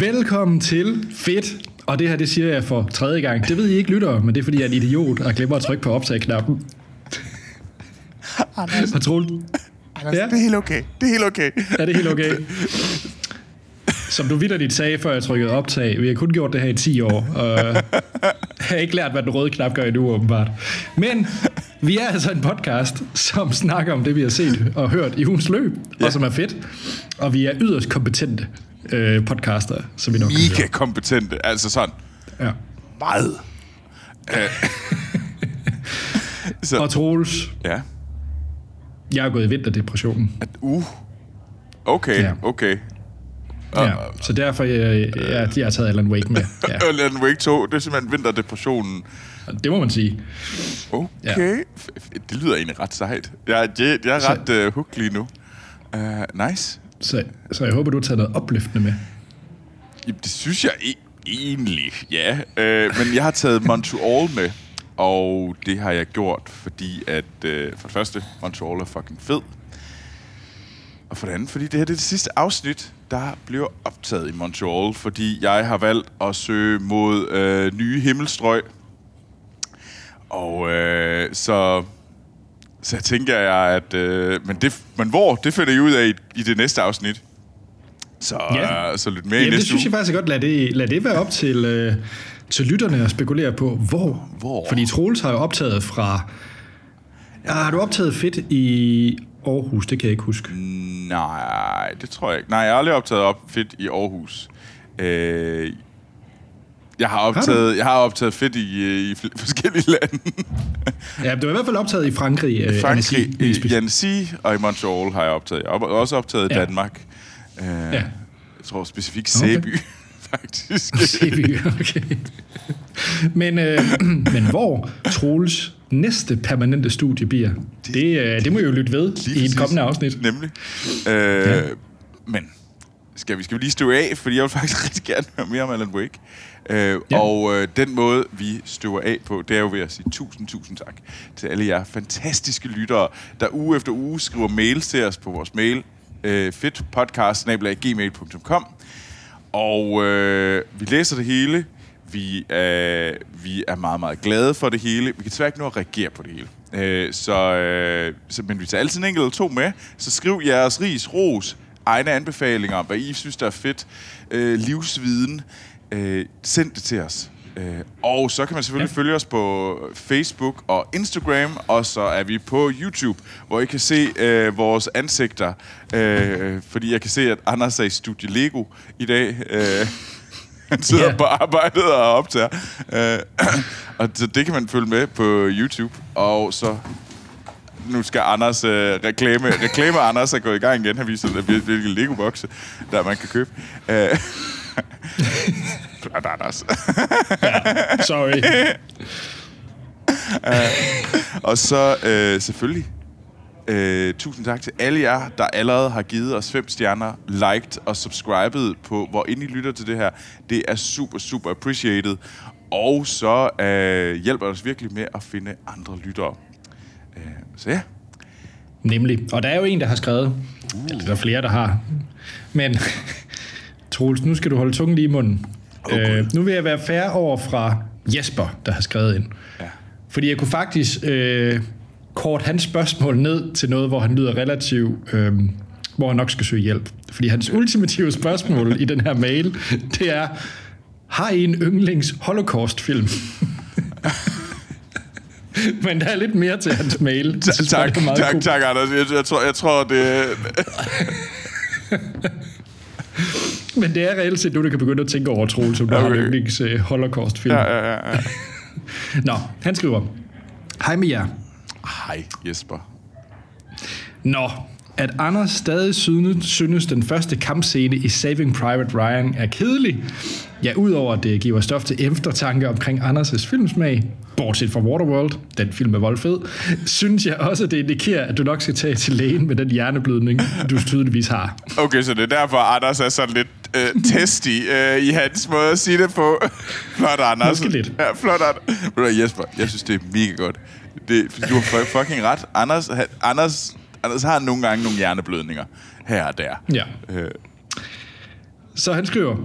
Velkommen til Fedt. Og det her, det siger jeg for tredje gang. Det ved I ikke, lytter, men det er, fordi jeg er en idiot og glemmer at trykke på optag-knappen. Anders, Patrol. Anders Ja. det er helt okay. Det er helt okay. Er det helt okay? Som du vidderligt sagde, før jeg trykkede optag, vi har kun gjort det her i 10 år, og jeg har ikke lært, hvad den røde knap gør endnu, åbenbart. Men vi er altså en podcast, som snakker om det, vi har set og hørt i ugens løb, ja. og som er fedt. Og vi er yderst kompetente øh, podcaster, som vi nok Mega kompetente. Altså sådan. Ja. meget. Så, Og Troels, ja. jeg er gået i vinterdepressionen. At, uh. Okay, Ja. okay. Ja, så derfor jeg, jeg, jeg har taget Alan Wake med. Ja. Alan Wake 2, det er simpelthen vinterdepressionen. det må man sige. Okay. Ja. Det lyder egentlig ret sejt. Jeg, jeg, jeg er ret uh, hooked lige nu. Uh, nice. Så, så jeg håber, du har taget noget opløftende med. Jamen, det synes jeg e- egentlig, ja. Øh, men jeg har taget Montreal med, og det har jeg gjort, fordi at øh, for det første, Montreal er fucking fed. Og for det andet, fordi det her det er det sidste afsnit, der bliver optaget i Montreal, fordi jeg har valgt at søge mod øh, nye himmelstrøg. Og øh, så, så jeg tænker jeg, at... Øh, men, det, men hvor, det finder I ud af i, i det næste afsnit. Så, Ja. ja. så lyt med i Jamen, det næste synes uge. jeg faktisk godt. Lad det, lad det være op til, øh, til lytterne at spekulere på, hvor. Hvor? Fordi Troels har jo optaget fra... Ja, har du optaget fedt i Aarhus? Det kan jeg ikke huske. Nej, det tror jeg ikke. Nej, jeg har aldrig optaget op fedt i Aarhus. Øh, jeg har optaget, jeg har optaget fedt i, øh, i forskellige lande. Ja, du har i hvert fald optaget i Frankrig. Øh, Frankrig, Annecy, helt i. Annecy og i Montreal har jeg optaget. Jeg har også optaget i Ja. Danmark. Øh, Ja. Jeg tror specifikt Okay. Sæby, faktisk. Sæby, okay. Men, øh, men hvor Troels næste permanente studie bliver, det, øh, det må I jo lytte ved i et kommende afsnit. Nemlig. Øh, Men skal vi, skal vi lige støve af, fordi jeg vil faktisk rigtig gerne høre mere om Alan Wake. Øh, Ja. Og øh, den måde, vi støver af på, det er jo ved at sige tusind, tusind tak til alle jer fantastiske lyttere, der uge efter uge skriver mails til os på vores mail, øh, fedtpodcast.gmail.com Og øh, vi læser det hele. Vi er, vi er meget, meget glade for det hele. Vi kan desværre ikke nå at reagere på det hele. Øh, så, øh, så, men vi tager altid en enkelt eller to med. Så skriv jeres ris, ros, egne anbefalinger om, hvad I synes, der er fedt. Øh, livsviden. Øh, send det til os. Øh, og så kan man selvfølgelig ja. følge os på Facebook og Instagram, og så er vi på YouTube, hvor I kan se øh, vores ansigter. Øh, fordi jeg kan se, at Anders er i Studie Lego i dag. Øh, han sidder yeah. på arbejdet og optager. Øh, og så det kan man følge med på YouTube. Og så nu skal Anders øh, reklame, reklame Anders er gået i gang igen. Han viser, hvil- hvilke Lego-bokse, der man kan købe. Øh, Anders. Sorry. Og så øh, selvfølgelig, øh, tusind tak til alle jer, der allerede har givet os fem stjerner, liked og subscribet på, hvor ind I lytter til det her. Det er super, super appreciated. Og så øh, hjælper os virkelig med at finde andre lyttere. Øh, så ja, Nemlig. Og der er jo en, der har skrevet. Eller der er flere, der har. Men Troels, nu skal du holde tungen lige i munden. Åh, øh, nu vil jeg være færre over fra Jesper, der har skrevet ind. Ja. Fordi jeg kunne faktisk øh, kort hans spørgsmål ned til noget, hvor han lyder relativt... Øh, hvor han nok skal søge hjælp. Fordi hans ultimative spørgsmål i den her mail, det er, har I en yndlings holocaust-film? Men der er lidt mere til hans mail. Bare, tak, tak, cool. tak, Anders. Jeg, jeg, tror, jeg tror, det... Men det er reelt set nu, du kan begynde at tænke over, Troels, som du Okay. har en yndlings uh, holocaust-film. Ja, Ja. ja, ja. Nå, han skriver, Hej med jer. Hej, Jesper. Nå, at Anders stadig synes, synes den første kampscene i Saving Private Ryan er kedelig. Ja, udover at det giver stof til eftertanke omkring Anders' filmsmag, bortset fra Waterworld, den film er voldfed, synes jeg også, at det indikerer, at du nok skal tage til lægen med den hjerneblødning, du tydeligvis har. Okay, så det er derfor, Anders er sådan lidt øh, testy øh, i hans måde at sige det på. flot, Anders. Måske lidt. Ja, flot, Anders. Jesper, jeg synes, det er mega godt. Det, du har fu- fucking ret. Anders, han, Anders, Anders har nogle gange nogle hjerneblødninger her og der. Ja. Øh, Så han skriver,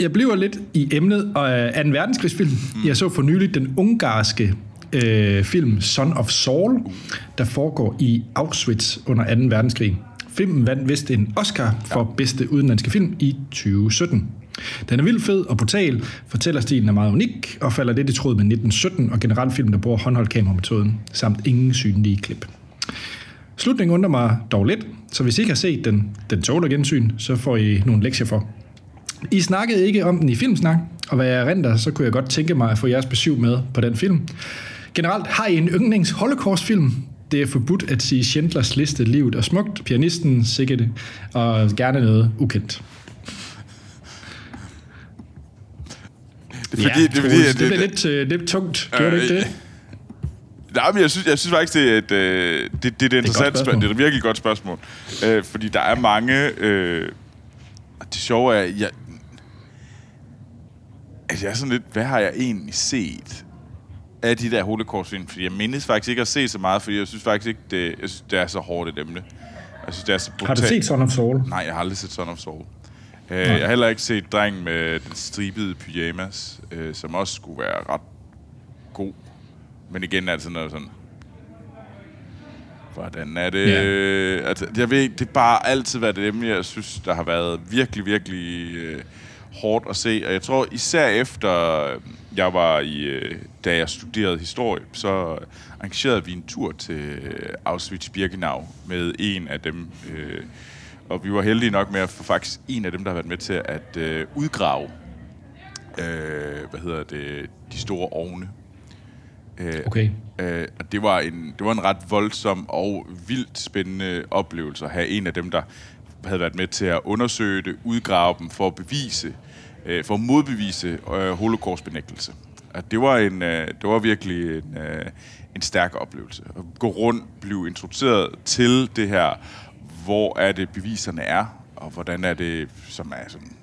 Jeg bliver lidt i emnet af 2. verdenskrigsfilm. Mm. Jeg så for nylig den ungarske øh, film Son of Saul, der foregår i Auschwitz under 2. verdenskrig. Filmen vandt vist en Oscar for ja. bedste udenlandske film i 2017. Den er vildt fed og brutal, fortællerstilen er meget unik og falder lidt i tråd med 1917 og generelt film, der bruger håndholdt kamerametoden, samt ingen synlige klip. Slutningen undrer mig dog lidt, så hvis I ikke har set den, den tåler gensyn, så får I nogle lektier for. I snakkede ikke om den i Filmsnak, og hvad jeg renter, så kunne jeg godt tænke mig at få jeres besøg med på den film. Generelt har I en yndlings holocaust-film? Det er forbudt at sige Schindlers liste, livet og smukt, pianisten, sikkert, og gerne noget ukendt. Det er fordi, ja, det, er fordi, det, det, det, lidt, uh, lidt tungt. Gør øh, det ikke det? Nej, men jeg synes, jeg synes faktisk, det er et, øh, det, det, det er et interessant spørgsmål. Det er et virkelig godt spørgsmål. Øh, fordi der er mange... Øh, det sjove er, jeg, altså jeg er sådan lidt, hvad har jeg egentlig set af de der holocaust-film? Fordi jeg mindes faktisk ikke at se så meget, fordi jeg synes faktisk ikke, det, jeg synes, det er så hårdt et emne. Jeg synes, det er så brutalt. Har du set Son of Soul? Nej, jeg har aldrig set Son of Soul. Uh, jeg har heller ikke set Drengen med den stribede pyjamas, uh, som også skulle være ret god. Men igen er det sådan noget sådan... Hvordan er det? Yeah. Altså, jeg ved det er bare altid været det emne, jeg synes, der har været virkelig, virkelig uh, hårdt at se. Og jeg tror især efter jeg var i, uh, da jeg studerede historie, så arrangerede vi en tur til Auschwitz-Birkenau med en af dem, uh, og vi var heldige nok med at få faktisk en af dem, der har været med til at øh, udgrave øh, hvad hedder det, de store ovne. Øh, okay. Øh, og det var, en, det var en ret voldsom og vildt spændende oplevelse at have en af dem, der havde været med til at undersøge det, udgrave dem for at bevise, øh, for at modbevise øh, holocaustbenægtelse. Og det var, en, øh, det var virkelig en, øh, en stærk oplevelse. At gå rundt, blive introduceret til det her hvor er det beviserne er, og hvordan er det, som er sådan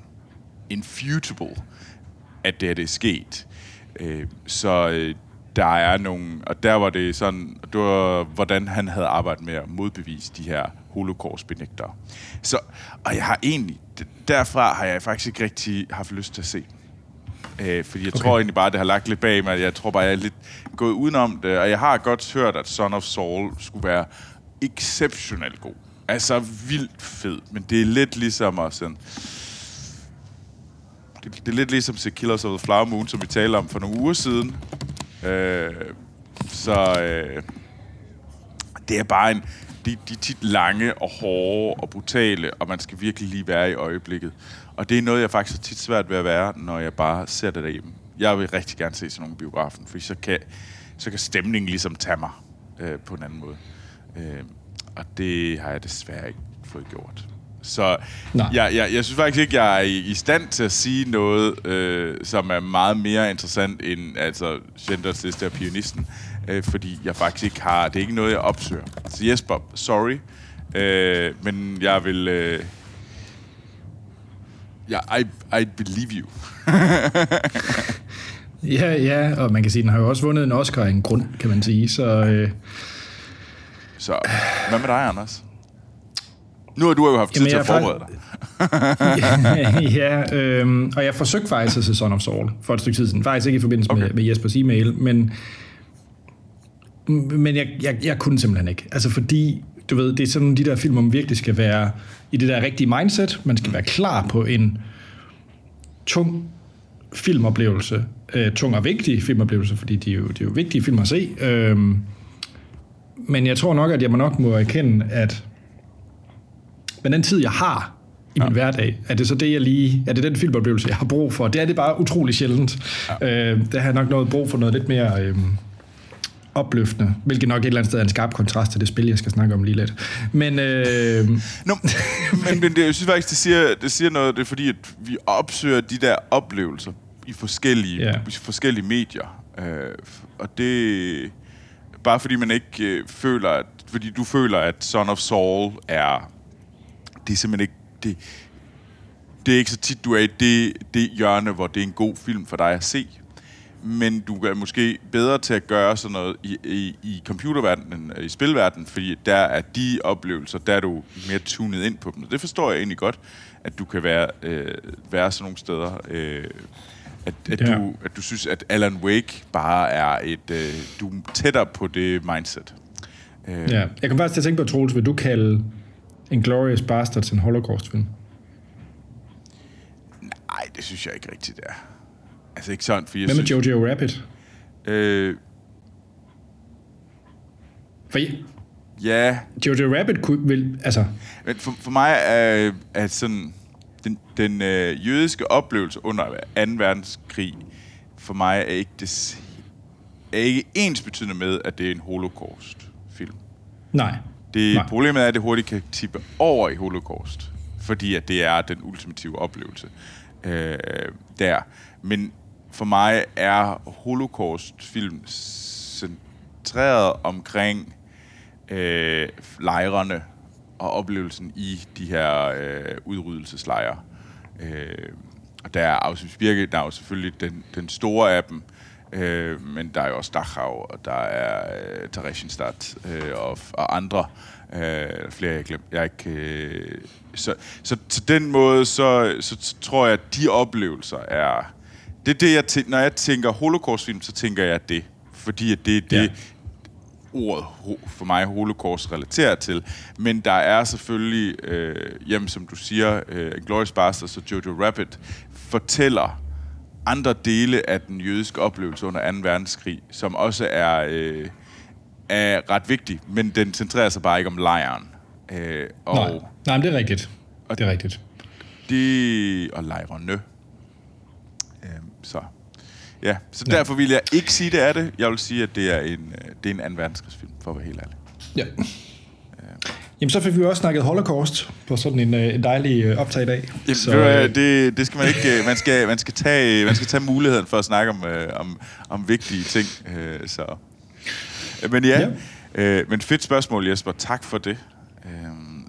infutable, at det er det er sket. Øh, så øh, der er nogle, og der var det sådan, det var, hvordan han havde arbejdet med at modbevise de her holocaust-benægtere. Så, og jeg har egentlig, derfra har jeg faktisk ikke rigtig haft lyst til at se. Øh, fordi jeg okay. tror egentlig bare, det har lagt lidt bag mig. Jeg tror bare, jeg er lidt gået udenom det. Og jeg har godt hørt, at Son of Saul skulle være exceptionelt god altså vildt fed, men det er lidt ligesom at sådan... Det, det er lidt ligesom til Killers of the Flower Moon, som vi talte om for nogle uger siden. Øh, så øh, det er bare en... De, de er tit lange og hårde og brutale, og man skal virkelig lige være i øjeblikket. Og det er noget, jeg faktisk har tit svært ved at være, når jeg bare ser det derhjemme. Jeg vil rigtig gerne se sådan nogle biografen, for så kan, så kan stemningen ligesom tage mig øh, på en anden måde. Øh, og det har jeg desværre ikke fået gjort. Så jeg, jeg, jeg synes faktisk ikke, jeg er i, i stand til at sige noget, øh, som er meget mere interessant end altså Schindlers Liste og Pianisten, øh, fordi jeg faktisk ikke har, det er ikke noget, jeg opsøger. Så Jesper, sorry, øh, men jeg vil... Øh, ja, I, I believe you. ja, ja, og man kan sige, den har jo også vundet en Oscar af en grund, kan man sige, så... Øh så hvad med dig, Anders? Nu har du jo haft tid til at forberede dig. ja, øhm, og jeg forsøgte faktisk at se Son of Saul for et stykke tid siden. Faktisk ikke i forbindelse okay. med, med Jespers e-mail, men, men jeg, jeg, jeg kunne simpelthen ikke. Altså fordi, du ved, det er sådan de der film, hvor man virkelig skal være i det der rigtige mindset. Man skal være klar på en tung filmoplevelse. Øh, tung og vigtig filmoplevelse, fordi de er jo, de er jo vigtige film at se. Øhm, men jeg tror nok, at jeg må nok må erkende, at med den tid, jeg har i ja. min hverdag, er det så det, jeg lige, er det den filmoplevelse, jeg har brug for. Det er det bare utrolig sjældent. Ja. Øh, det har jeg nok noget brug for noget lidt mere øh, opløftende, hvilket nok et eller andet sted er en skarp kontrast til det spil, jeg skal snakke om lige lidt. Men, øh... no, men, men det, jeg synes faktisk, det siger, det siger noget, det er fordi, at vi opsøger de der oplevelser i forskellige, i forskellige medier. Øh, og det bare fordi man ikke øh, føler, at, fordi du føler, at Son of Saul er, det er simpelthen ikke, det, det er ikke så tit, du er i det, det hjørne, hvor det er en god film for dig at se. Men du er måske bedre til at gøre sådan noget i, i, i computerverdenen, i spilverdenen, fordi der er de oplevelser, der er du mere tunet ind på dem. Og det forstår jeg egentlig godt, at du kan være, øh, være sådan nogle steder. Øh, at, at, Ja. du, at du synes, at Alan Wake bare er et... Øh, du er tættere på det mindset. Øh, Ja. Jeg kom faktisk til at tænke på, Troels, vil du kalde Inglourious Bastards en holocaust-film? Nej, det synes jeg ikke rigtigt, det er. Altså ikke sådan, for jeg Hvad med synes... Jojo Rabbit? Øh, For ja, Jojo Rabbit kunne vel, altså, Men for, for mig er, er sådan den, den øh, jødiske oplevelse under 2. verdenskrig for mig er ikke det er ikke ens betydende med, at det er en holocaust-film. nej. Det, Nej. problemet er, at det hurtigt kan tippe over i holocaust, fordi at det er den ultimative oplevelse øh, der. Men for mig er holocaust-film centreret omkring øh, lejrene og oplevelsen i de her øh, udryddelseslejre. Øh, og der er Auschwitz Birkenau jo selvfølgelig den, den store af dem, øh, men der er jo også Dachau, og der er øh, Theresienstadt øh, og, og andre. Øh, flere, jeg glemt. Jeg ikke, øh, så, så, til den måde, så, så, så tror jeg, at de oplevelser er... Det er det, jeg tænker, når jeg tænker holocaustfilm, så tænker jeg det. Fordi at det er det, Ja. ordet for mig holocaust relateret til. Men der er selvfølgelig, øh, jamen som du siger, øh, Glorious Bastards og Jojo Rabbit fortæller andre dele af den jødiske oplevelse under 2. verdenskrig, som også er, øh, er ret vigtig, men den centrerer sig bare ikke om lejren. Øh, og Nej. Nej, men det er rigtigt. Det er rigtigt. de og lejrene. Så ja, så ja. derfor vil jeg ikke sige, det er det. Jeg vil sige, at det er en, øh, det er en anden verdenskrigsfilm, for at være helt ærlig. Ja. Jamen, så fik vi også snakket Holocaust på sådan en, øh, en dejlig øh, optag i dag. Jamen, så, øh, det, det skal man ikke. Man skal, man skal, tage, man skal tage muligheden for at snakke om, øh, om, om vigtige ting. Øh, så. Men ja, ja. Øh, men fedt spørgsmål, Jesper. Tak for det. Øh,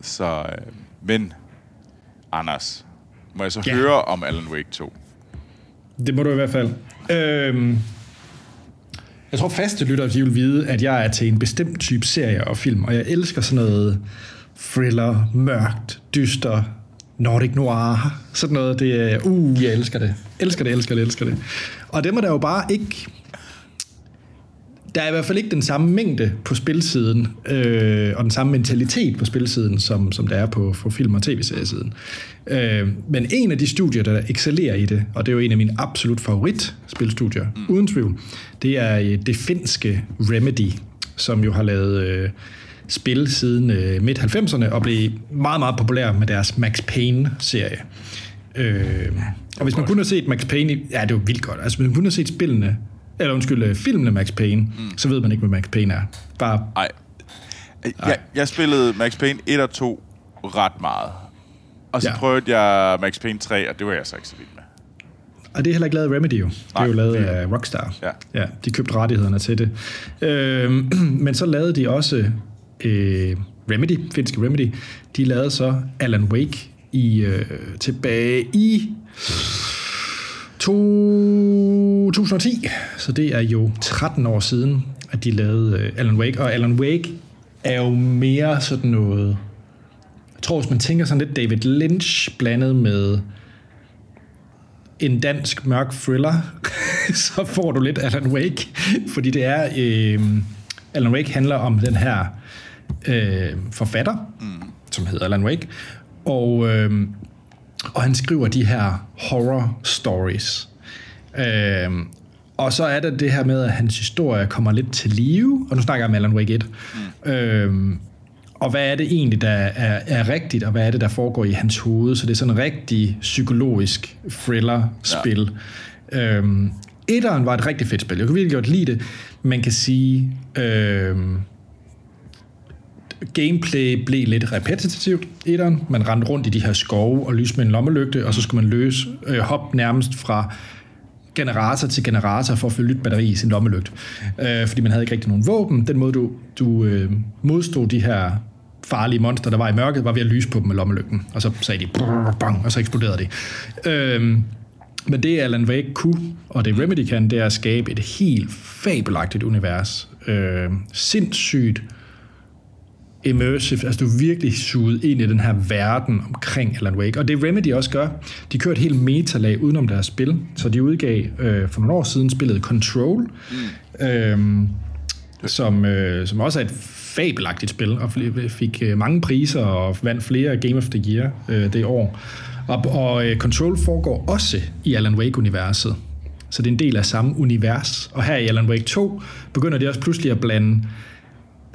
så, øh, men, Anders, må jeg så ja. høre om Alan Wake 2? Det må du i hvert fald. Øhm, jeg tror faste lyttere, de vil vide, at jeg er til en bestemt type serie og film, og jeg elsker sådan noget thriller, mørkt, dyster, Nordic noir, sådan noget. Det er, uh, jeg elsker det. Elsker det, elsker det, elsker det. Og dem er der jo bare ikke der er i hvert fald ikke den samme mængde på spilsiden, øh, og den samme mentalitet på spilsiden, som, som der er på, på film- og tv-seriesiden. Øh, men en af de studier, der excellerer i det, og det er jo en af mine absolut favorit spilstudier, mm. uden tvivl, det er øh, det finske Remedy, som jo har lavet øh, spil siden øh, midt-90'erne, og blev meget, meget populær med deres Max Payne-serie. Øh, og hvis man kun har set Max Payne, i, ja, det jo vildt godt. Altså, hvis man kun har set spillene, eller undskyld, øh, filmene Max Payne, mm. så ved man ikke, hvad Max Payne er. Bare, Nej. Jeg, jeg spillede Max Payne 1 og 2 ret meget. Og så Ja. prøvede jeg Max Payne 3, og det var jeg så ikke så vild med. og det er heller ikke lavet Remedy jo. Det er jo lavet af Rockstar. Ja. ja. De købte rettighederne til det. Øh, men så lavede de også øh, Remedy, finske Remedy, de lavede så Alan Wake i, øh, tilbage i 2010. Så det er jo 13 år siden, at de lavede øh, Alan Wake. Og Alan Wake er jo mere sådan noget... Jeg tror, hvis man tænker sådan lidt David Lynch blandet med en dansk mørk thriller, så får du lidt Alan Wake. Fordi det er... Øh, Alan Wake handler om den her øh, forfatter, mm. som hedder Alan Wake. Og, øh, og han skriver de her horror stories. Øh, og så er der det her med, at hans historie kommer lidt til live. Og nu snakker jeg om Alan Wake 1. Mm. Øh, og hvad er det egentlig, der er, er rigtigt, og hvad er det, der foregår i hans hoved? Så det er sådan en rigtig psykologisk thriller-spil. Ja. Øhm, etteren var et rigtig fedt spil. Jeg kunne virkelig godt lide det. Man kan sige, øhm, gameplay blev lidt repetitivt. Etteren, man rendte rundt i de her skove og lyste med en lommelygte, og så skulle man løse, øh, hoppe nærmest fra generator til generator for at fylde nyt batteri i sin lommelygte. Øh, fordi man havde ikke rigtig nogen våben. Den måde, du, du øh, modstod de her farlige monster, der var i mørket, var ved at lyse på dem med lommelygten. Og så sagde de, brrr, bang, og så eksploderede de. Øh, Men det Alan Wake kunne, og det Remedy kan, det er at skabe et helt fabelagtigt univers. Øh, sindssygt immersive, altså du er virkelig suget ind i den her verden omkring Alan Wake. Og det Remedy også gør, de kører et helt metalag udenom deres spil, så de udgav øh, for nogle år siden spillet Control, mm. øh, som, øh, som også er et fabelagtigt spil, og fik øh, mange priser og vandt flere Game of the Year øh, det år. Og, og øh, Control foregår også i Alan Wake-universet. Så det er en del af samme univers. Og her i Alan Wake 2 begynder de også pludselig at blande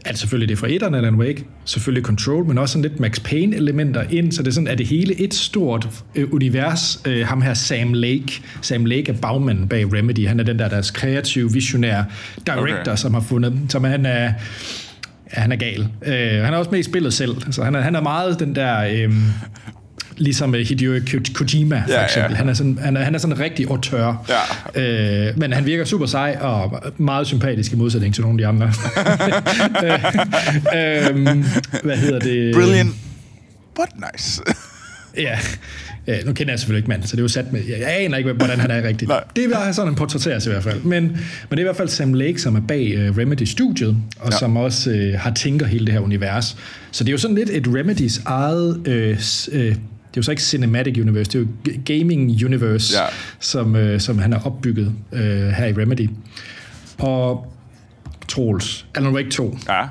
altså selvfølgelig det fra etteren Alan Wake, selvfølgelig Control, men også sådan lidt Max Payne-elementer ind, så det er sådan, at det hele et stort øh, univers. Øh, ham her Sam Lake, Sam Lake er bagmanden bag Remedy, han er den der deres kreative, visionær director, okay. som har fundet, som han er, ja, han er gal. Øh, han er også med i spillet selv, så han er, han er meget den der... Øh, ligesom Hideo Kojima, for ja, eksempel. Ja. Han, er sådan, han, er, han er sådan en rigtig autør. Ja. Øh, men han virker super sej og meget sympatisk i modsætning til nogle af de andre. øh, hvad hedder det? Brilliant, but nice. ja. Ja, nu kender jeg selvfølgelig ikke manden, så det er jo sat med. Jeg aner ikke, hvordan han er rigtigt. Nej. Det er sådan en portrætteres i hvert fald. Men, men det er i hvert fald Sam Lake, som er bag uh, Remedy-studiet, og ja. som også uh, har tænker hele det her univers. Så det er jo sådan lidt et Remedys eget uh, uh, det er jo så ikke Cinematic Universe, det er jo Gaming Universe, ja. som, øh, som han har opbygget øh, her i Remedy. Og Troels, Alan Wake 2. Ja.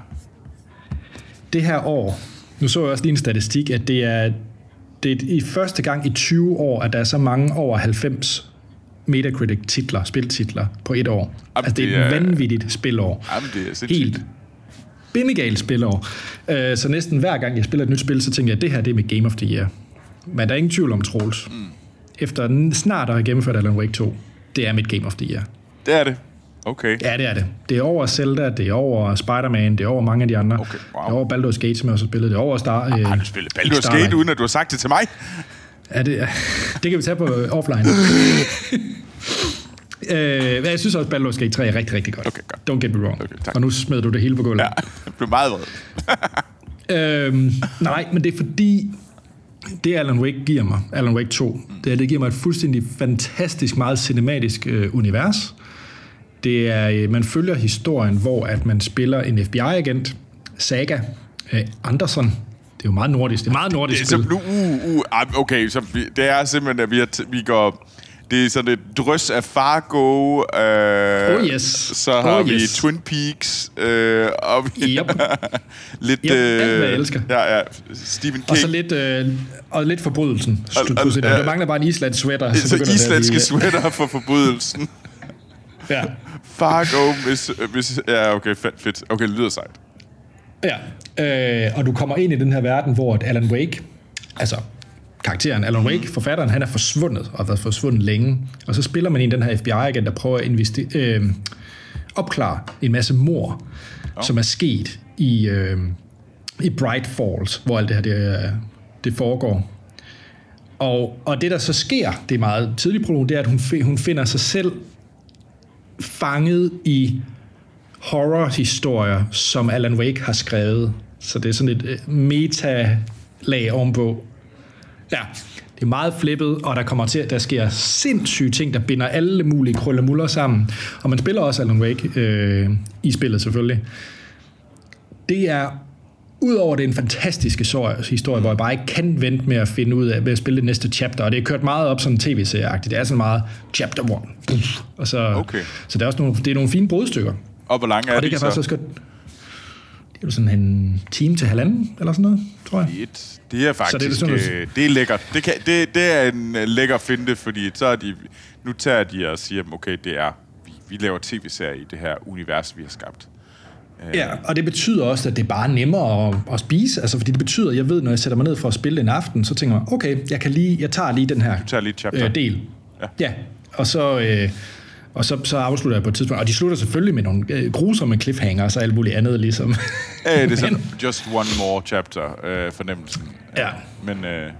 Det her år, nu så jeg også lige en statistik, at det er, det er i første gang i 20 år, at der er så mange over 90 Metacritic-titler, spiltitler på et år. Jamen, altså, det er et vanvittigt spilår. Jamen, det er sindssygt. Helt bindegalt spilår. Uh, så næsten hver gang jeg spiller et nyt spil, så tænker jeg, at det her det er med Game of the Year. Men der er ingen tvivl om Troels. Mm. Efter snart at have gennemført Alan Wake 2, det er mit Game of the Year. Det er det? Okay. Ja, det er det. Det er over Zelda, det er over Spider-Man, det er over mange af de andre. Okay, wow. Det er over Baldur's Gate, som jeg også har spillet. Det er over Star... Ah, har du spillet Baldur's Gate, uden at du har sagt det til mig? Ja, det, det kan vi tage på offline. Øh, jeg synes også, Baldur's Gate 3 er rigtig, rigtig godt. Okay, godt. Don't get me wrong. Okay, tak. Og nu smed du det hele på gulvet. Ja, jeg blev meget vred. øhm, nej, men det er fordi, det Alan Wake giver mig, Alan Wake 2, det, er, det giver mig et fuldstændig fantastisk, meget cinematisk øh, univers. Det er, øh, man følger historien, hvor at man spiller en FBI-agent, Saga øh, Anderson. Det er jo meget nordisk. Det er meget nordisk det er spil. uh, uh, okay, så det er simpelthen, at vi, er vi går det er sådan et drøs af Fargo. Øh, oh yes. Så har oh vi yes. Twin Peaks. Øh, og vi yep. lidt... Yep, øh, alt, hvad jeg elsker. Ja, ja. Stephen King. Og så lidt, øh, og lidt forbrydelsen. Og, og, og, der mangler bare en islandsk sweater. Så, så islandske sweater for forbrydelsen. ja. Fargo, hvis, hvis... Ja, okay, fedt. fedt. Okay, det lyder sejt. Ja, øh, og du kommer ind i den her verden, hvor Alan Wake, altså karakteren Alan Wake, forfatteren, han er forsvundet, og har været forsvundet længe. Og så spiller man i den her FBI-agent, der prøver at investi- øh, opklare en masse mor, oh. som er sket i, øh, i Bright Falls, hvor alt det her det, det foregår. Og, og det, der så sker, det er meget tidligt prolog, det er, at hun, hun finder sig selv fanget i horror-historier, som Alan Wake har skrevet. Så det er sådan et øh, meta-lag ovenpå. Ja, det er meget flippet, og der kommer til, at der sker sindssyge ting, der binder alle mulige krøllemuller sammen. Og man spiller også Alan Wake øh, i spillet selvfølgelig. Det er Udover det er en fantastisk historie, hvor jeg bare ikke kan vente med at finde ud af, ved at spille det næste chapter, og det er kørt meget op sådan tv-serieagtigt. Det er sådan meget chapter one. Og så, okay. så det er også nogle, det er nogle fine brudstykker. Og hvor lang er og det, det kan så? Faktisk også godt, det er sådan en time til halvanden, eller sådan noget, tror jeg. Et. Det er faktisk, så det, er, sådan, øh, det er lækkert. Det, kan, det, det er en øh, lækker finde, fordi så er de, nu tager de og siger, okay, det er, vi, vi laver tv-serier i det her univers, vi har skabt. Øh. Ja, og det betyder også, at det er bare nemmere at, at spise, altså fordi det betyder, at jeg ved, når jeg sætter mig ned for at spille en aften, så tænker jeg, okay, jeg, kan lige, jeg tager lige den her du tager lige chapter. Øh, del. Ja. ja, og så... Øh, og så, så afslutter jeg på et tidspunkt. Og de slutter selvfølgelig med nogle øh, grusomme cliffhanger og alt muligt andet, ligesom. Ja, det er sådan just one more chapter øh, fornemmelsen. Ja. Men, øh...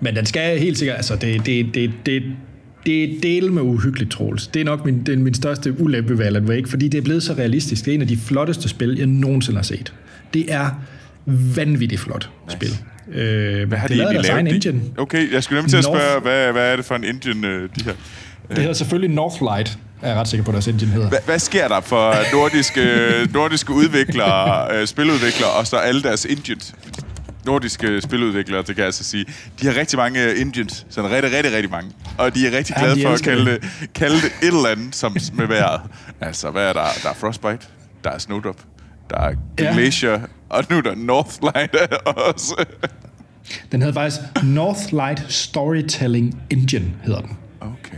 Men den skal helt sikkert, altså det, det, det, det, det er del med uhyggeligt, Troels. Det er nok min, det er min største ulempe ved Alan Wake, fordi det er blevet så realistisk. Det er en af de flotteste spil, jeg nogensinde har set. Det er vanvittigt flot nice. spil. Øh, Hvad har de egentlig deres egen lavet? engine. De? Okay, jeg skulle nemlig til at spørge, hvad, hvad er det for en engine, øh, de her? Det hedder selvfølgelig Northlight, er jeg ret sikker på, deres engine hedder. Hvad, hvad sker der for nordiske, nordiske udviklere, øh, spiludviklere, og så alle deres engines? Nordiske spiludviklere, det kan jeg altså sige. De har rigtig mange øh, engines, sådan rigtig, rigtig, rigtig mange. Og de er rigtig Ja, glade de for at kalde det. kalde det et eller andet som med vejret. Altså, hvad er der? Der er Frostbite, der er Snowdrop, der er Ja. Glacier, og nu er der Northlight også. Den hedder faktisk Northlight Storytelling Engine, hedder den. Okay.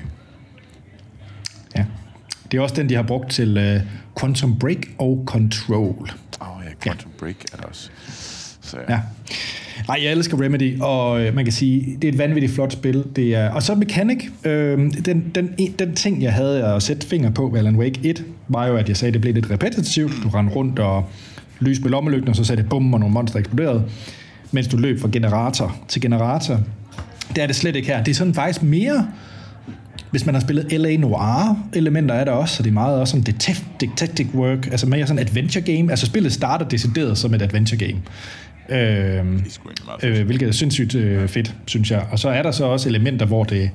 Ja. Det er også den, de har brugt til uh, Quantum Break og Control. Åh oh, ja, Quantum Break er der også. Så ja. Ja. Nej, jeg elsker Remedy, og øh, man kan sige, det er et vanvittigt flot spil. Det er, og så Mechanic, øh, den, den, den ting, jeg havde at sætte finger på ved Alan Wake 1, var jo, at jeg sagde, at det blev lidt repetitivt. Du rendte rundt og lys med lommelygten, og så sagde det bum, og nogle monster eksploderede, mens du løb fra generator til generator. Det er det slet ikke her. Det er sådan faktisk mere hvis man har spillet L.A. Noir-elementer er der også, så det er meget også sådan detective, work, altså mere sådan adventure game. Altså spillet starter decideret som et adventure game. Fedt. øh, hvilket er sindssygt øh, fedt, synes jeg. Og så er der så også elementer, hvor det,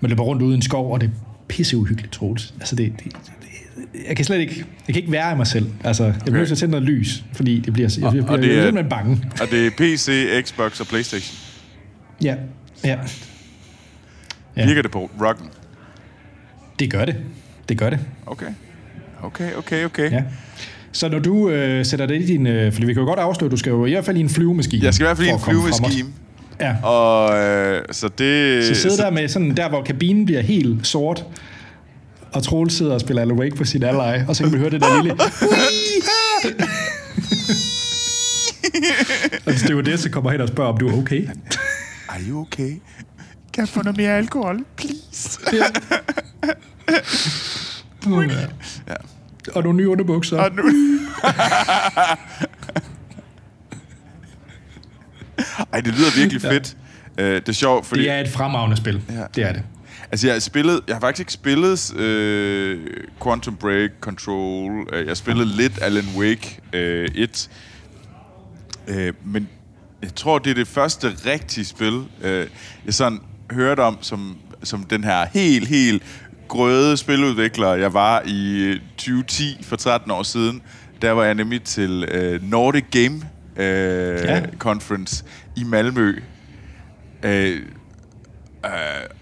man løber rundt ude i en skov, og det er pisseuhyggeligt, Troels. Altså det, det, det, jeg kan slet ikke, jeg kan ikke være i mig selv. Altså, jeg bliver nødt til at noget lys, fordi det bliver, jeg, og bliver det er- simpelthen bange. Og det er PC, Xbox og Playstation. Ja, ja. Ja. Virker det på rocken? Det gør det. Det gør det. Okay. Okay, okay, okay. Ja. Så når du øh, sætter det i din... Øh, fordi vi kan jo godt afsløre, at du skal jo i hvert fald i en flyvemaskine. Jeg skal i hvert fald i en flyvemaskine. Ja. Og øh, så det... Så sidde der med sådan der, hvor kabinen bliver helt sort, og Troels sidder og spiller Alan Wake på sin ally, og så kan man høre det der lille... og hvis det var det, så kommer hen og spørger, om du er okay. Are you okay? Kan jeg få noget mere alkohol, please? ja. Og nogle nye underbukser. Og nu... Ej, det lyder virkelig fedt. Øh, det er sjovt, fordi... Det er et fremragende spil. Ja. Det er det. Altså, jeg har, spillet, jeg har faktisk ikke spillet øh, Quantum Break, Control. Øh, jeg har spillet lidt Alan Wake øh, 1. Øh, men jeg tror, det er det første rigtige spil, øh, jeg sådan hørte om, som, som den her helt, helt grøde spiludvikler, jeg var i øh, 2010, for 13 år siden. Der var jeg nemlig til øh, Nordic Game øh, Ja. Conference i Malmø. Øh, Øh,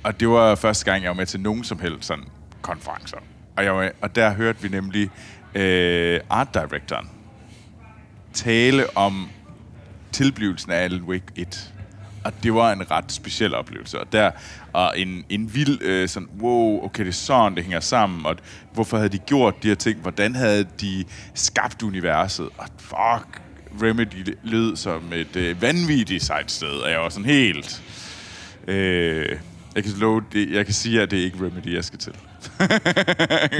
og det var første gang, jeg var med til nogen som helst sådan konferencer. Og, jeg var og der hørte vi nemlig øh, art directoren tale om tilblivelsen af Alan Wake 1. Og det var en ret speciel oplevelse. Og der og en, en vild øh, sådan, wow, okay, det er sådan, det hænger sammen. Og hvorfor havde de gjort de her ting? Hvordan havde de skabt universet? Og fuck, Remedy lød som et øh, vanvittigt sejt sted. Og jeg var sådan helt... Øh, jeg kan love, det, jeg kan sige, at det er ikke Remedy, jeg skal til.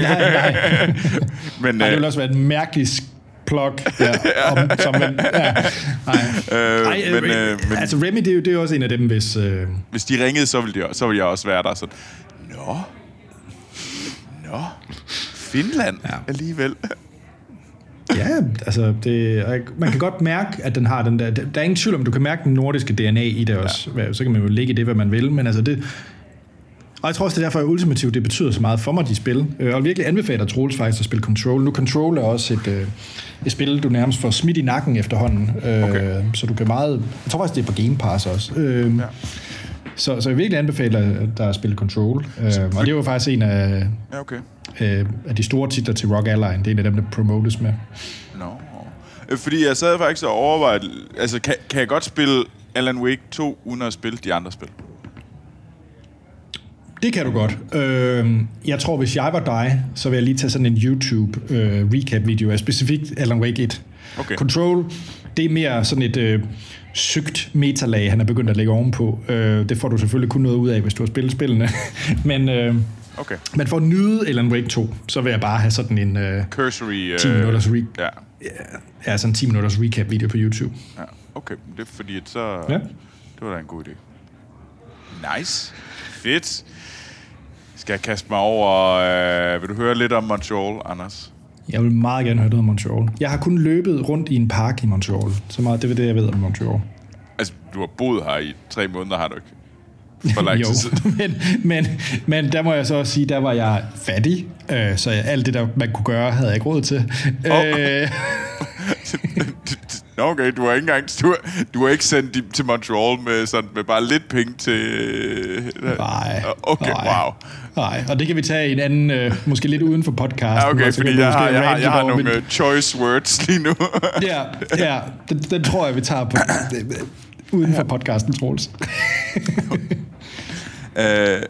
Nej, nej. Men, Nej, det øh, vil også være et mærkeligt plug, ja, om, som en, ja, nej. Øh, Ej, men, øh, men- altså Remy, det er jo det er også en af dem, hvis... Øh, hvis de ringede, så ville, de, så ville jeg også være der sådan, Nå, Nå, Finland Ja. alligevel. ja, altså, det, man kan godt mærke, at den har den der... Der er ingen tvivl om, du kan mærke den nordiske DNA i det også. Ja. Så kan man jo lægge i det, hvad man vil, men altså det... Og jeg tror også, det er derfor, at ultimativt det betyder så meget for mig, de spil. Øh, Og jeg vil virkelig anbefaler Troels faktisk at spille Control. Nu Control er også et, øh, et spil, du nærmest får smidt i nakken efterhånden. Øh, Okay. Så du kan meget... Jeg tror faktisk, det er på Game Pass også. Ja. Så, så jeg virkelig anbefaler, at der er spillet Control. Øh, og det var faktisk en af, Ja, okay. af de store titler til Rock Ally. Det er en af dem, der promotes med. Øh, Fordi jeg sad faktisk og overvejede, altså kan, kan jeg godt spille Alan Wake 2, uden at spille de andre spil? Det kan du godt. Øh, jeg tror, hvis jeg var dig, så vil jeg lige tage sådan en YouTube øh, recap-video af specifikt Alan Wake 1. Okay. Control, det er mere sådan et øh, sygt metalag, han er begyndt at lægge ovenpå. Øh, det får du selvfølgelig kun noget ud af, hvis du har spillet spillene. Men øh, Okay. men for at nyde Alan Wake 2, så vil jeg bare have sådan en øh, Cursory... 10 minutters re- Ja, ja, sådan en 10 minutters recap-video på YouTube. ja. Okay, det er fordi, at så... Ja. Det var da en god idé. Nice. Fedt. Skal jeg kaste mig over... Øh, vil du høre lidt om Montreal, Anders? Jeg vil meget gerne høre noget om Montreal. Jeg har kun løbet rundt i en park i Montreal. Så meget, det er det, jeg ved om Montreal. Altså, du har boet her i tre måneder, har du ikke? For lang jo, men, men, men der må jeg så også sige, der var jeg fattig, øh, så alt det, der man kunne gøre, havde jeg ikke råd til. Øh, Nå, okay, du har ikke engang... Du har, du har ikke sendt dem til Montreal med, sådan, med bare lidt penge til... nej. Okay, nej, wow. Nej, og det kan vi tage i en anden, øh, måske lidt uden for podcasten. Ja, okay, fordi jeg har, jeg har, rante jeg har nogle men- øh, choice words lige nu. Ja, ja den, den tror jeg, vi tager på, øh, uden for podcasten, Troels. øh,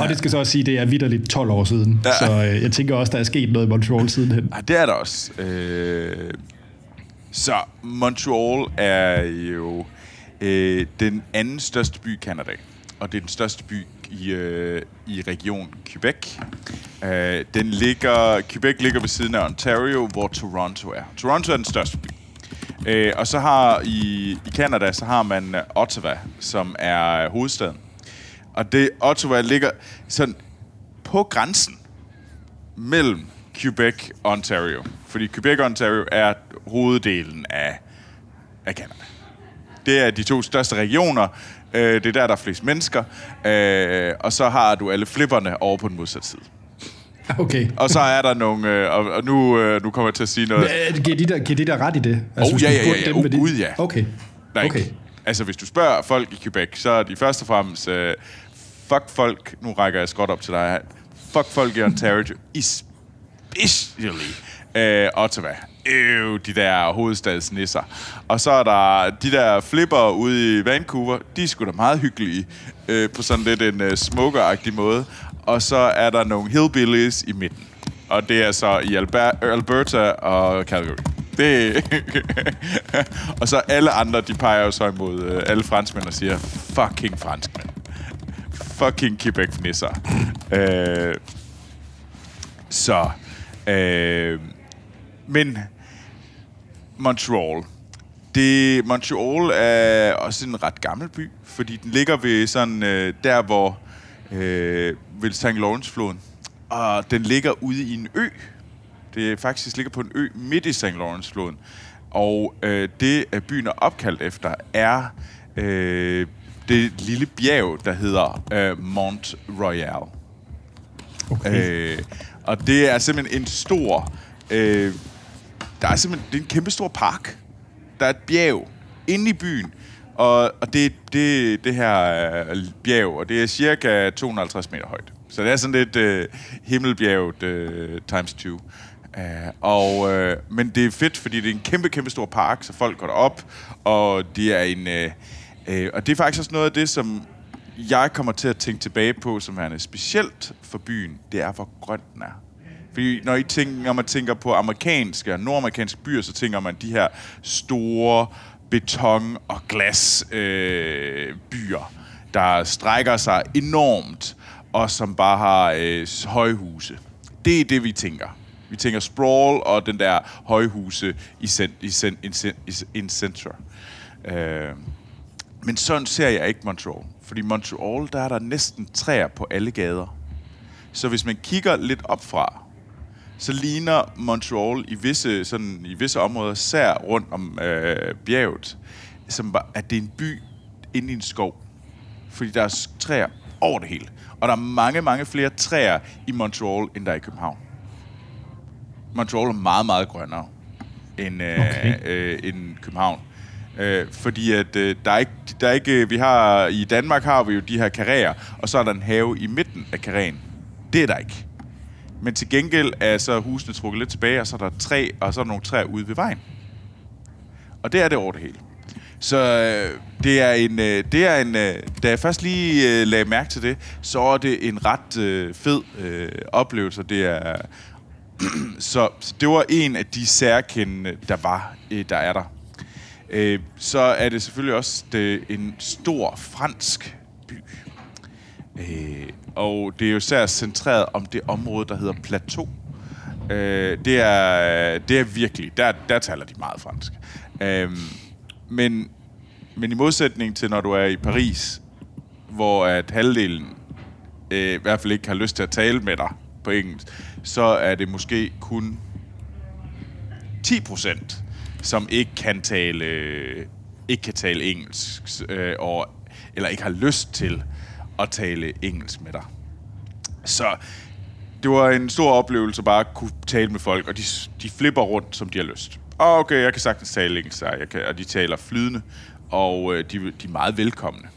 Og det skal så også sige, at det er vidderligt 12 år siden. Ja. Så øh, jeg tænker også, der er sket noget i Montreal sidenhen. Ah, det er der også. Øh, så Montreal er jo øh, den anden største by i Canada, og det er den største by i, øh, i region Quebec. Øh, den ligger, Quebec ligger ved siden af Ontario, hvor Toronto er. Toronto er den største by. Øh, og så har i, i Canada, så har man øh, Ottawa, som er øh, hovedstaden. Og det Ottawa ligger sådan på grænsen mellem Quebec og Ontario. Fordi Quebec og Ontario er hoveddelen af, af Canada. Det er de to største regioner. Øh, det er der, der er flest mennesker. Øh, og så har du alle flipperne over på den modsatte side. Okay. Og så er der nogle... Øh, og, og nu, øh, nu kommer jeg til at sige noget... Øh, Giver de, der, giver de der ret i det? Altså, Oh, ja, ja, ja, ja. dem, Oh, de- gud, ja. Okay. Er okay. altså, hvis du spørger folk i Quebec, så er de først og fremmest... Øh, fuck folk... Nu rækker jeg skot op til dig. Fuck folk i Ontario. Especially øh, Ottawa. Øh, de der hovedstadsnisser. Og så er der de der flipper ude i Vancouver. De er sgu da meget hyggelige. Øh, på sådan lidt en øh, smokeragtig måde. Og så er der nogle hillbillies i midten. Og det er så i Alber- Alberta og Calgary. Det og så alle andre, de peger jo så imod øh, alle franskmænd og siger, fucking franskmænd. Fucking Quebec-nisser. øh, så, øh, men Montreal. Det, Montreal er også en ret gammel by, fordi den ligger ved sådan øh, der, hvor øh, ved St. Lawrence-floden. Og den ligger ude i en ø. Det faktisk ligger på en ø midt i St. Lawrence-floden. Og øh, det, at byen er opkaldt efter, er øh, det lille bjerg, der hedder øh, Mont Royal. okay. Øh, og det er simpelthen en stor... Øh, der er simpelthen det er en kæmpe stor park. Der er et bjerg inde i byen. Og, og det, det, det her øh, bjerg, og det er cirka 250 meter højt. Så det er sådan lidt øh, himmelbjerget øh, times 2. Uh, øh, og, øh, men det er fedt, fordi det er en kæmpe, kæmpe stor park, så folk går derop, og det er en... Øh, øh, og det er faktisk også noget af det, som jeg kommer til at tænke tilbage på, som værende specielt for byen, det er, hvor grønt den er. Fordi når, I tænker, når man tænker på amerikanske og nordamerikanske byer, så tænker man de her store beton- og glasbyer, øh, byer, der strækker sig enormt, og som bare har øh, højhuse. Det er det, vi tænker. Vi tænker sprawl og den der højhuse i, cent, i, cent, i, cent, i, i center. Øh, men sådan ser jeg ikke Montreal. Fordi Montreal, der er der næsten træer på alle gader. Så hvis man kigger lidt op fra, så ligner Montreal i visse, sådan, i visse områder, sær rundt om øh, bjerget, som var, at det er en by inde i en skov. Fordi der er træer over det hele. Og der er mange, mange flere træer i Montreal, end der er i København. Montreal er meget, meget grønnere end, øh, Okay. øh, end København. Øh, fordi at øh, der er ikke, der er ikke, vi har, i Danmark har vi jo de her karrierer, og så er der en have i midten af karrien. Det er der ikke. Men til gengæld er så husene trukket lidt tilbage, og så er der træ, og så er der nogle træer ude ved vejen. Og det er det over det hele. Så øh, det er en, øh, det er en øh, da jeg først lige øh, lagde mærke til det, så er det en ret øh, fed øh, oplevelse. Det er, så, så det var en af de særkendende, der var, øh, der er der. Øh, så er det selvfølgelig også det, en stor fransk by. Øh, og det er jo især centreret om det område, der hedder Plateau. Øh, det, er, det er virkelig, der, der taler de meget fransk. Øh, men, men i modsætning til, når du er i Paris, hvor at halvdelen øh, i hvert fald ikke har lyst til at tale med dig på engelsk, så er det måske kun 10 procent, som ikke kan tale ikke kan tale engelsk, øh, og, eller ikke har lyst til at tale engelsk med dig. Så det var en stor oplevelse bare at kunne tale med folk, og de, de flipper rundt, som de har lyst. Og okay, jeg kan sagtens tale engelsk, og, jeg kan, og de taler flydende, og øh, de, de er meget velkomne.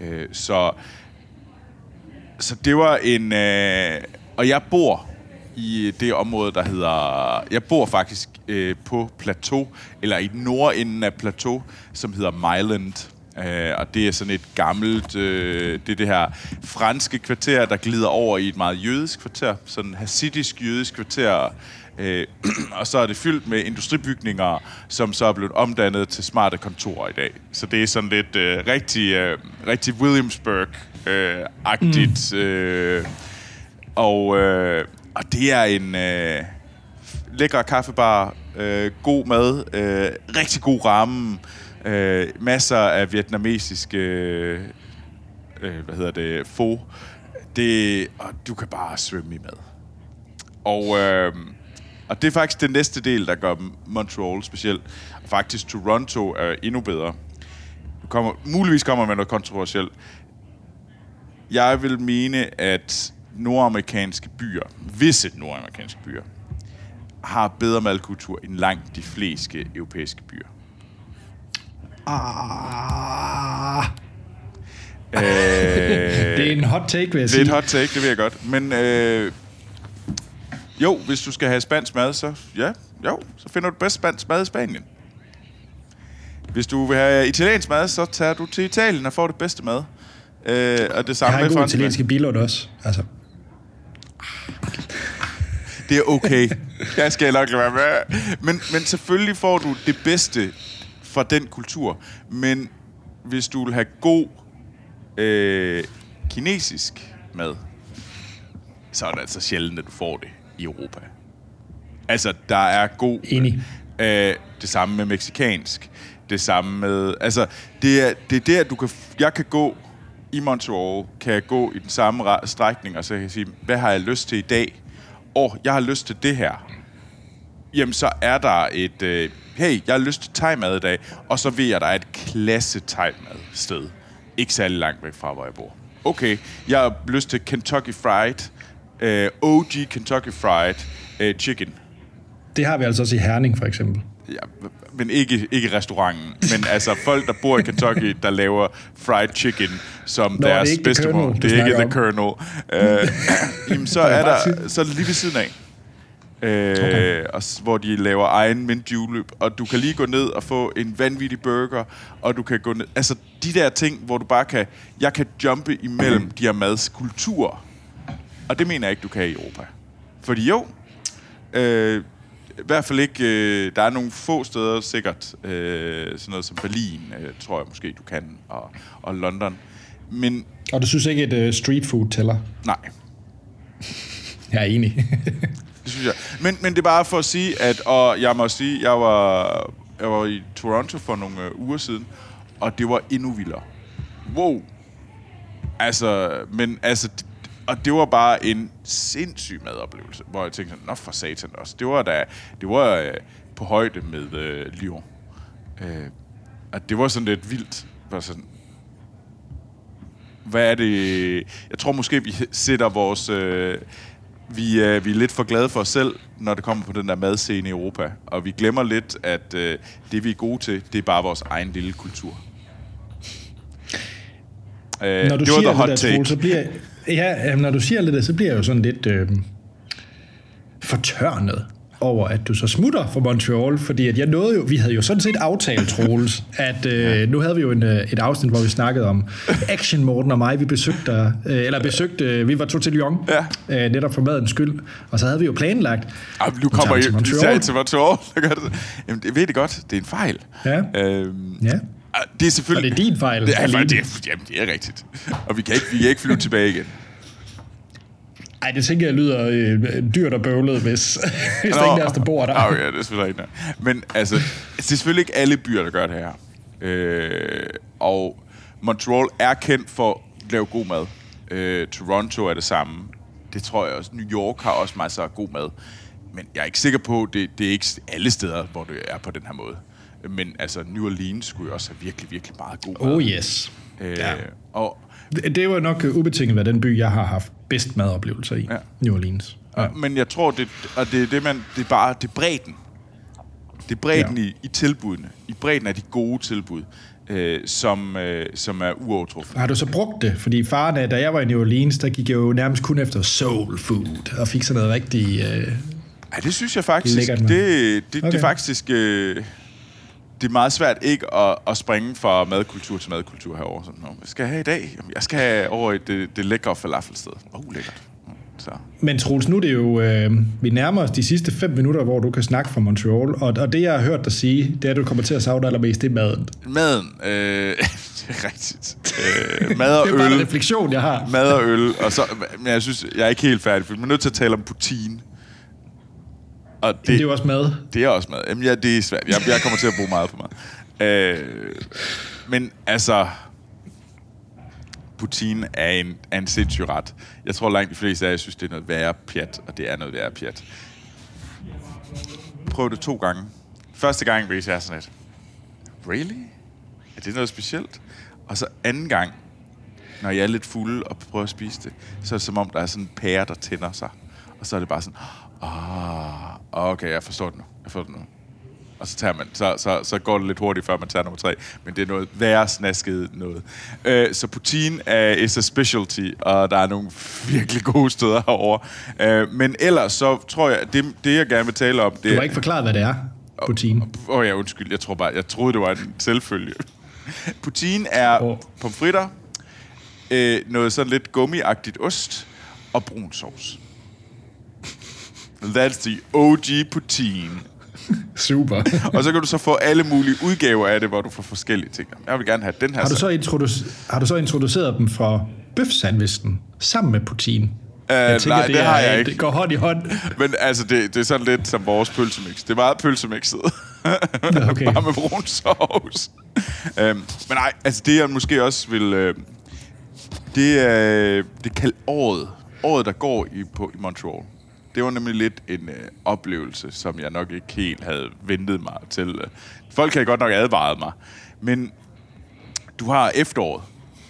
Øh, så, så det var en... Øh, og jeg bor i det område, der hedder... Jeg bor faktisk øh, på Plateau, eller i nordenden af Plateau, som hedder Myland. Øh, og det er sådan et gammelt... Øh, det er det her franske kvarter, der glider over i et meget jødisk kvarter. Sådan hasidisk jødisk kvarter. Øh, og så er det fyldt med industribygninger, som så er blevet omdannet til smarte kontorer i dag. Så det er sådan lidt øh, rigtig, øh, rigtig Williamsburg-agtigt. Øh, mm. øh, og, øh, og det er en øh, lækker kaffebar, øh, god mad, øh, rigtig god ramme, øh, Øh, masser af vietnamesiske, øh, øh, hvad hedder det, fo. Det, og du kan bare svømme i mad. Og, øh, og det er faktisk den næste del, der gør Montreal specielt. Faktisk Toronto er endnu bedre. Du kommer, muligvis kommer man noget kontroversielt. Jeg vil mene, at nordamerikanske byer, visse nordamerikanske byer, har bedre madkultur end langt de fleste europæiske byer. Ah. Øh, det er en hot take, vil jeg sige. Det er et hot take, det vil jeg godt. Men øh, jo, hvis du skal have spansk mad, så ja, jo, så finder du bedst spansk mad i Spanien. Hvis du vil have italiensk mad, så tager du til Italien og får det bedste mad. Øh, og det samme jeg har en god italienske bilord også. Altså. Det er okay. Jeg skal nok lade være med. Men, men selvfølgelig får du det bedste fra den kultur. Men hvis du vil have god øh, kinesisk mad, så er det altså sjældent, at du får det i Europa. Altså, der er god... Enig. Øh, det samme med meksikansk. Det samme med... Altså, det er, det er der, du kan... Jeg kan gå i Montreal, kan jeg gå i den samme strækning, og så kan jeg sige, hvad har jeg lyst til i dag? Åh, oh, jeg har lyst til det her. Jamen, så er der et... Øh, hey, jeg har lyst til thai-mad i dag, og så ved jeg, at der er et klasse thai-mad sted. Ikke særlig langt væk fra, hvor jeg bor. Okay, jeg har lyst til Kentucky Fried, øh, OG Kentucky Fried øh, Chicken. Det har vi altså også i Herning, for eksempel. Ja, men ikke, ikke restauranten. Men altså folk, der bor i Kentucky, der laver fried chicken som Nå, deres bedste mål. Det er ikke The Colonel. Uh, jamen, så er der så er det lige ved siden af. Okay. og, hvor de laver egen mint julep, og du kan lige gå ned og få en vanvittig burger, og du kan gå ned... Altså, de der ting, hvor du bare kan... Jeg kan jumpe imellem de her mads kultur. Og det mener jeg ikke, du kan i Europa. Fordi jo, øh, i hvert fald ikke... Øh, der er nogle få steder sikkert, øh, sådan noget som Berlin, øh, tror jeg måske, du kan, og, og London. Men... Og du synes ikke, at uh, street food tæller? Nej. jeg er enig. det synes jeg. Men, men det er bare for at sige, at... Og jeg må sige, jeg var, jeg var i Toronto for nogle øh, uger siden, og det var endnu vildere. Wow. Altså, men altså, og det var bare en sindssyg madoplevelse, hvor jeg tænkte, nå for satan også. Det var da, det var øh, på højde med øh, Lyon. Øh, at det var sådan lidt vildt. Var sådan, hvad er det? Jeg tror måske, vi sætter vores... Øh, vi, er, vi er lidt for glade for os selv, når det kommer på den der madscene i Europa. Og vi glemmer lidt, at øh, det, vi er gode til, det er bare vores egen lille kultur. Øh, når du det siger det der, Troel, så bliver, Ja, når du siger lidt det, så bliver jeg jo sådan lidt øh, fortørnet over, at du så smutter fra Montreal, fordi at jeg nåede jo, vi havde jo sådan set aftalt, Troels, at øh, nu havde vi jo en, øh, et afsnit, hvor vi snakkede om Action Morten og mig, vi besøgte, øh, eller besøgte, øh, vi var to til Lyon, ja. øh, netop for madens skyld, og så havde vi jo planlagt. Jamen, nu kommer I til Montreal. til Montreal. Jamen, det ved det godt, det er en fejl. Ja. Øhm, ja. Ah, det er selvfølgelig... Og det er din fejl. Det er, det er, jamen, det er rigtigt. Og vi kan ikke, vi kan ikke flyve tilbage igen. Ej, det tænker jeg lyder øh, dyrt og bøvlet, hvis, hvis Nå, der ikke er der bor der. Okay, det er selvfølgelig ikke Men altså, det er selvfølgelig ikke alle byer, der gør det her. Øh, og Montreal er kendt for at lave god mad. Øh, Toronto er det samme. Det tror jeg også. New York har også masser af god mad. Men jeg er ikke sikker på, det, det er ikke alle steder, hvor det er på den her måde. Men altså, New Orleans skulle jo også have virkelig, virkelig meget god Oh mad. yes. Øh, ja. Og Det, det var nok øh, ubetinget været den by, jeg har haft bedst madoplevelser i. Ja. New Orleans. Ja. Men jeg tror, det, og det er det, man, det er bare, det er bredden. Det er bredden Ja. i, i tilbudene. I bredden af de gode tilbud, øh, som, øh, som er uovertruffet. Har du så brugt det? Fordi faren, da jeg var i New Orleans, der gik jeg jo nærmest kun efter soul food, og fik sådan noget rigtig... Øh, Ja, det synes jeg faktisk, det, det, det, Okay. det er faktisk, øh, det er meget svært ikke at, at springe fra madkultur til madkultur herover. Sådan, "Nå, hvad skal jeg have i dag? Jeg skal have over i det, det lækre falafelsted. Åh, oh, lækkert. Så. Men Troels, nu er det jo, øh, vi nærmer os de sidste fem minutter, hvor du kan snakke fra Montreal, og, og det, jeg har hørt dig sige, det er, at du kommer til at savne allermest, det er maden. Maden, øh, det er rigtigt. Øh, mad og Det er bare en øl. refleksion, jeg har. Mad og øl, og så, men jeg synes, jeg er ikke helt færdig, for vi er nødt til at tale om poutine. Og det, Det er jo også mad. det er også mad. Jamen, ja, det er svært. Jeg, jeg kommer til at bruge meget på mad. Øh, men altså, poutine er en, er en sindssyg ret. Jeg tror langt de fleste af jer synes, det er noget værre pjat, og det er noget værre pjat. Prøv det to gange. Første gang, hvis jeg er sådan lidt, really? Er det noget specielt? Og så anden gang, når jeg er lidt fuld og prøver at spise det, så er det som om, der er sådan en pære, der tænder sig. Og så er det bare sådan, ah, okay, jeg forstår det nu. Jeg forstår det nu. Og så, tager man, så, så, så går det lidt hurtigt, før man tager nummer tre. Men det er noget værre snasket noget. Øh, så poutine er is a specialty, og der er nogle virkelig gode steder herovre. Øh, men ellers så tror jeg, det, det jeg gerne vil tale om, det Du har ikke forklaret, hvad det er, poutine. Åh oh, ja, undskyld. Jeg tror bare, jeg troede, det var en selvfølge. Poutine er oh. pomfritter, øh, noget sådan lidt gummiagtigt ost og brun sovs. That's the OG poutine. Super. Og så kan du så få alle mulige udgaver af det, hvor du får forskellige ting. Jeg vil gerne have den her. har, du så introduce, har du så introduceret dem fra bøfsandvisten sammen med poutine? Øh, nej, det har jeg ikke. Det går hånd i hånd. Men altså, det, det er sådan lidt som vores pølsemix. Det er meget pølsemixet. Okay. Bare med brun sovs. øhm, men nej, altså det jeg måske også vil... Øh, det er det kald året. Året, der går i, på, i Montreal. Det var nemlig lidt en øh, oplevelse, som jeg nok ikke helt havde ventet mig til. Folk havde godt nok advaret mig. Men du har efteråret,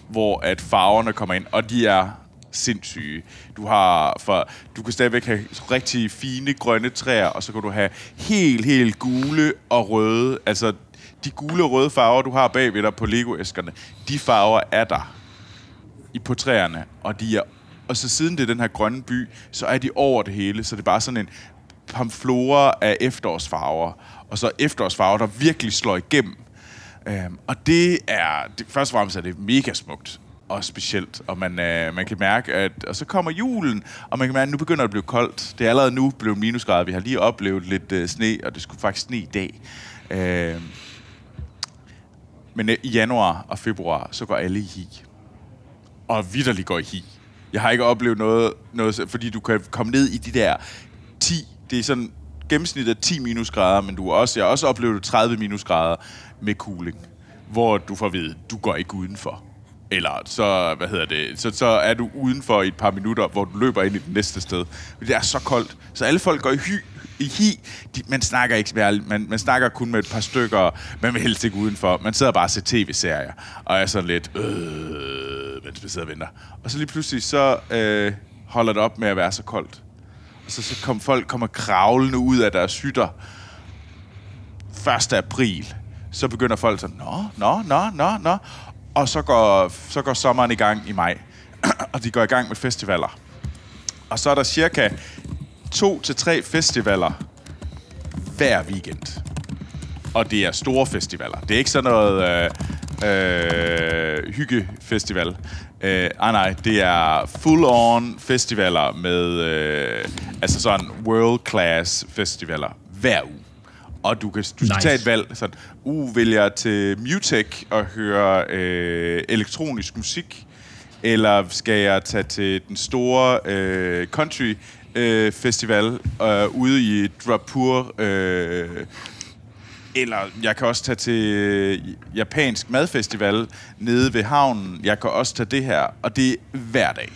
hvor at farverne kommer ind, og de er sindssyge. Du har for, du kan stadigvæk have rigtig fine grønne træer, og så kan du have helt, helt gule og røde. Altså, de gule og røde farver, du har bagved dig på Lego-æskerne, de farver er der i på træerne, og de er og så siden det er den her grønne by, så er de over det hele, så det er bare sådan en pamflora af efterårsfarver, og så efterårsfarver, der virkelig slår igennem. Øhm, og det er, det, først og fremmest er det mega smukt og specielt, og man, øh, man kan mærke, at og så kommer julen, og man kan mærke, at nu begynder det at blive koldt. Det er allerede nu blevet minusgrader. Vi har lige oplevet lidt øh, sne, og det skulle faktisk sne i dag. Øh, men øh, i januar og februar, så går alle i hi. Og vidderligt går i hi. Jeg har ikke oplevet noget, noget, fordi du kan komme ned i de der 10, det er sådan gennemsnit af 10 minusgrader, men du har også, jeg har også oplevet 30 minusgrader med cooling, hvor du får at vide, du går ikke udenfor. Eller så, hvad hedder det, så, så er du udenfor i et par minutter, hvor du løber ind i det næste sted. Det er så koldt. Så alle folk går i hy, i hi. De, man snakker ikke værligt. Man, man snakker kun med et par stykker. Man vil helst ikke udenfor. Man sidder bare og ser tv-serier. Og er sådan lidt, øh, mens vi sidder og venter. Og så lige pludselig, så øh, holder det op med at være så koldt. Og så, så kom folk kommer kravlende ud af deres hytter. 1. april. Så begynder folk sådan, nå, nå, nå, nå, nå. Og så går, så går sommeren i gang i maj. og de går i gang med festivaler. Og så er der cirka to til tre festivaler hver weekend. Og det er store festivaler. Det er ikke sådan noget øh, øh, hyggefestival. Øh, ah nej, det er full-on festivaler med øh, altså sådan world-class festivaler hver uge. Og du kan du skal Nice. tage et valg. Sådan, uh, vil jeg til Mutech og høre øh, elektronisk musik? Eller skal jeg tage til den store øh, country øh, festival øh, ude i Drapur? Øh, eller jeg kan også tage til japansk madfestival nede ved havnen. Jeg kan også tage det her. Og det er hver dag.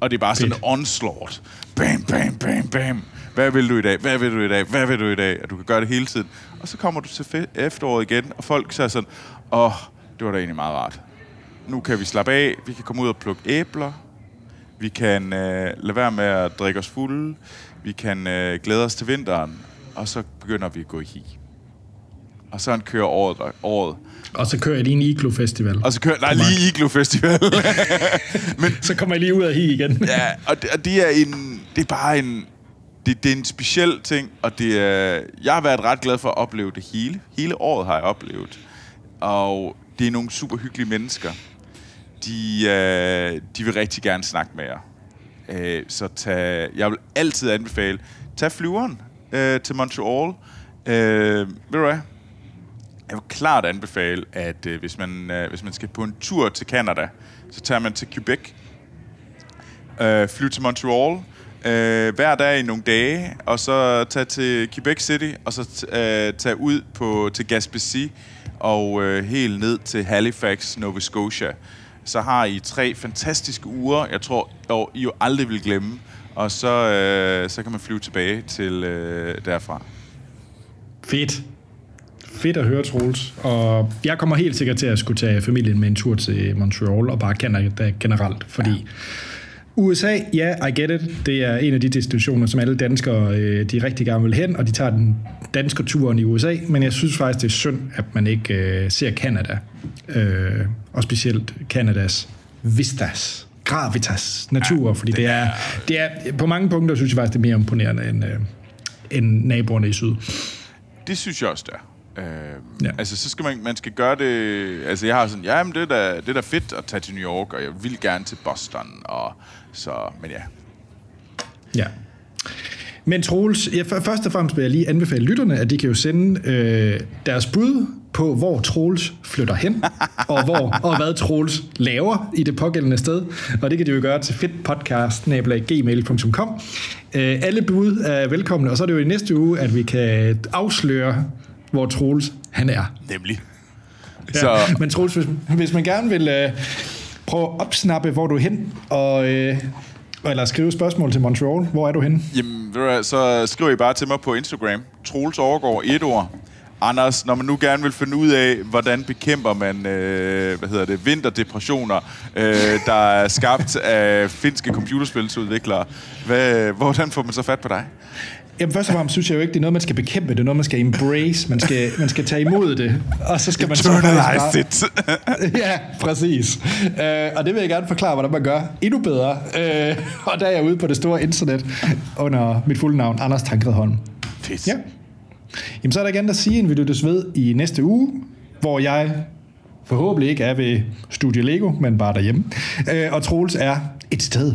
Og det er bare sådan en onslaught. Bam, bam, bam, bam. hvad vil du i dag, hvad vil du i dag, hvad vil du i dag, og du kan gøre det hele tiden. Og så kommer du til efteråret igen, og folk siger sådan, åh, oh, det var da egentlig meget rart. Nu kan vi slappe af, vi kan komme ud og plukke æbler, vi kan øh, lade være med at drikke os fulde, vi kan øh, glæde os til vinteren, og så begynder vi at gå i hi. Og så kører året, året. Og så kører jeg lige en Iglo Festival. Og så kører, nej, lige Iglo Festival. Men, så kommer jeg lige ud af hi igen. ja, og det, og det er en, det er bare en, det, det er en speciel ting, og det er, jeg har været ret glad for at opleve det hele. Hele året har jeg oplevet. Og det er nogle super hyggelige mennesker. De, øh, de vil rigtig gerne snakke med jer. Øh, så tag, jeg vil altid anbefale, tag flyveren øh, til Montreal. Øh, ved du hvad? Jeg vil klart anbefale, at øh, hvis, man, øh, hvis man skal på en tur til Canada, så tager man til Quebec, øh, flyv til Montreal, øh, hver dag i nogle dage, og så tage til Quebec City, og så øh, tage ud på, til Gaspésie, og øh, helt ned til Halifax, Nova Scotia. Så har I tre fantastiske uger, jeg tror, og I jo aldrig vil glemme, og så, øh, så kan man flyve tilbage til øh, derfra. Fedt. Fedt at høre, Troels. Og jeg kommer helt sikkert til at skulle tage familien med en tur til Montreal, og bare Canada generelt, fordi... Ja. USA, ja, yeah, I get it. Det er en af de destinationer, som alle danskere øh, de rigtig gerne vil hen, og de tager den danske turen i USA, men jeg synes faktisk, det er synd, at man ikke øh, ser Canada. Øh, og specielt Kanadas vistas, gravitas, natur, ja, fordi det er, det er, på mange punkter synes jeg faktisk, det er mere imponerende end, øh, end naboerne i syd. Det synes jeg også, det er. Øh, ja. Altså, så skal man, man skal gøre det... Altså, jeg har sådan, ja, men det er, da, det er da fedt at tage til New York, og jeg vil gerne til Boston, og så, men ja. Ja. Men Troels, ja, først og fremmest vil jeg lige anbefale lytterne, at de kan jo sende øh, deres bud på, hvor Troels flytter hen, og, hvor, og hvad Troels laver i det pågældende sted. Og det kan de jo gøre til fedtpodcast.gmail.com. Øh, alle bud er velkomne, og så er det jo i næste uge, at vi kan afsløre, hvor Troels han er. Nemlig. Ja, så. Men Troels, hvis, hvis man gerne vil øh, prøve at opsnappe, hvor du er hen, og, øh, eller skrive spørgsmål til Montreal, hvor er du hen? Jamen, så skriver I bare til mig på Instagram. Troels overgår et ord. Anders, når man nu gerne vil finde ud af, hvordan bekæmper man øh, hvad hedder det, vinterdepressioner, øh, der er skabt af finske computerspilsudviklere, hvad, hvordan får man så fat på dig? Jamen først og fremmest synes jeg jo ikke, det er noget, man skal bekæmpe. Det er noget, man skal embrace. Man skal, man skal tage imod det. Og så skal man bare... it. ja, præcis. Uh, og det vil jeg gerne forklare, hvordan man gør endnu bedre. Uh, og der er jeg ude på det store internet under mit fulde navn, Anders Tankredholm. Fedt. Ja. Jamen så er der igen at sige, at vi lyttes ved i næste uge, hvor jeg forhåbentlig ikke er ved Studio Lego, men bare derhjemme. Uh, og Troels er et sted.